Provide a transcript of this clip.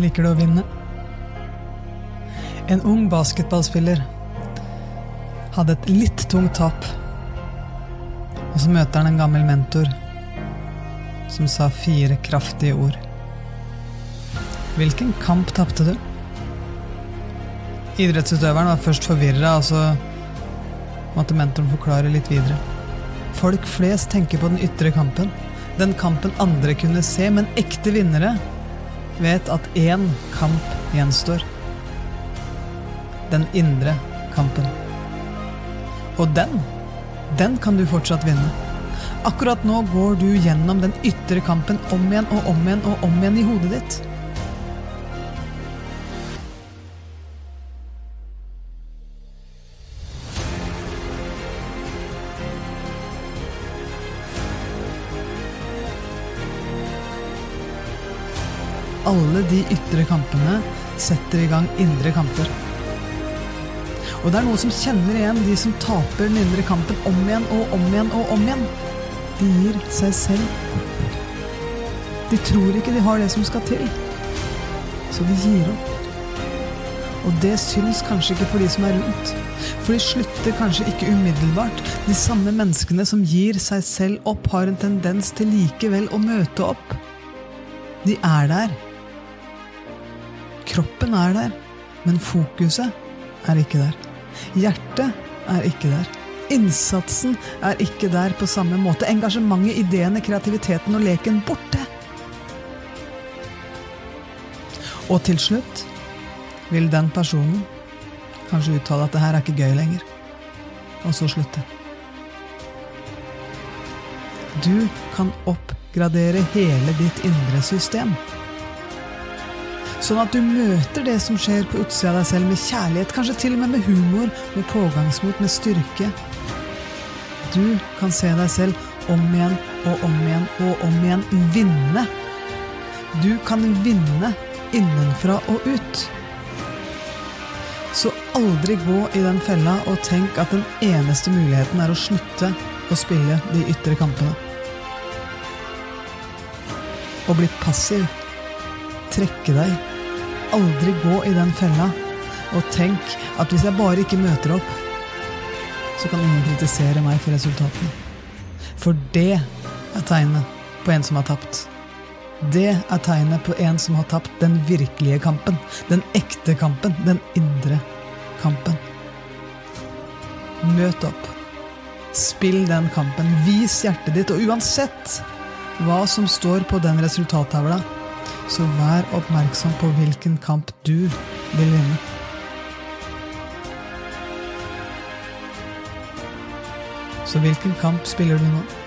Liker du å vinne? En ung basketballspiller hadde et litt tungt tap. Og så møter han en gammel mentor som sa fire kraftige ord. Hvilken kamp tapte du? Idrettsutøveren var først forvirra, og så måtte mentoren forklare litt videre. Folk flest tenker på den ytre kampen, den kampen andre kunne se, men ekte vinnere vet at én kamp gjenstår. Den indre kampen. Og den, den kan du fortsatt vinne. Akkurat nå går du gjennom den ytre kampen om igjen og om igjen og om igjen i hodet ditt. Alle de ytre kampene setter i gang indre kamper. Og det er noe som kjenner igjen de som taper den indre kampen om igjen og om igjen og om igjen. De gir seg selv. opp. De tror ikke de har det som skal til, så de gir opp. Og det syns kanskje ikke for de som er rundt. For de slutter kanskje ikke umiddelbart. De samme menneskene som gir seg selv opp, har en tendens til likevel å møte opp. De er der. Kroppen er der, men fokuset er ikke der. Hjertet er ikke der. Innsatsen er ikke der på samme måte. Engasjementet, ideene, kreativiteten og leken borte. Og til slutt vil den personen kanskje uttale at det her er ikke gøy lenger, og så slutte. Du kan oppgradere hele ditt indre system. Sånn at du møter det som skjer på utsida av deg selv med kjærlighet, kanskje til og med med humor, med pågangsmot, med styrke. Du kan se deg selv om igjen og om igjen og om igjen vinne. Du kan vinne innenfra og ut. Så aldri gå i den fella og tenk at den eneste muligheten er å slutte å spille de ytre kampene. Å bli passiv. Trekke deg. Aldri gå i den fella og tenk at hvis jeg bare ikke møter opp, så kan ingen kritisere meg for resultatene. For det er tegnet på en som har tapt. Det er tegnet på en som har tapt den virkelige kampen. Den ekte kampen. Den indre kampen. Møt opp. Spill den kampen. Vis hjertet ditt. Og uansett hva som står på den resultattavla, så vær oppmerksom på hvilken kamp du vil vinne. Så hvilken kamp spiller du nå?